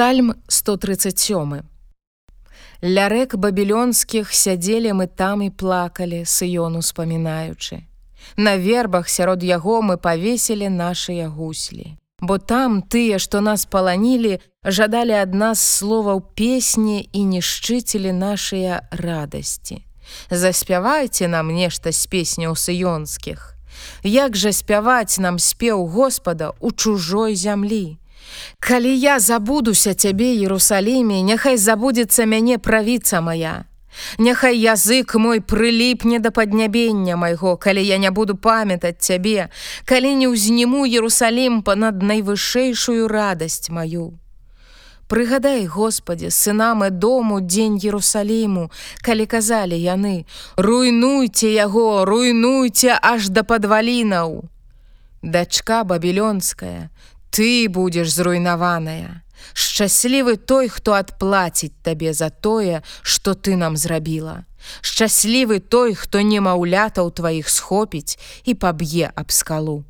Псальм 137. Ля рэк бабілёнскіх сядзелі мы там і плакалі, сыён успамінаючы. На вербах сярод яго мы павесілі нашыя гуслі. Бо там тыя, што нас паланілі, жадалі ад нас словаў песні і нішчыцілі нашыя радасці. Заспявайце нам нешта з песняў сыёнскіх. Як жа спяваць нам спеў Господа ў чужой зямлі. Калі я забудуся цябе Ерусаліме, няхай забудзецца мяне правіца моя. Няхай язык мой прыліпне да паднябення майго, калі я не буду памятаць цябе, калі не ўзніму Ерусалім па-над найвышэйшую радасць маю. Прыгадай, Господі, сынам і дому дзень Ерусаліму, калі казалі яны: руйнуйце яго, руйнуйце аж да падвалінаў. Дачка бабілёнская, ты будзеш зруйнаваная. Шчаслівы той, хто адплаціць табе за тое, што ты нам зрабіла. Шчаслівы той, хто немаўлятаў тваіх схопіць і паб'е аб скалу.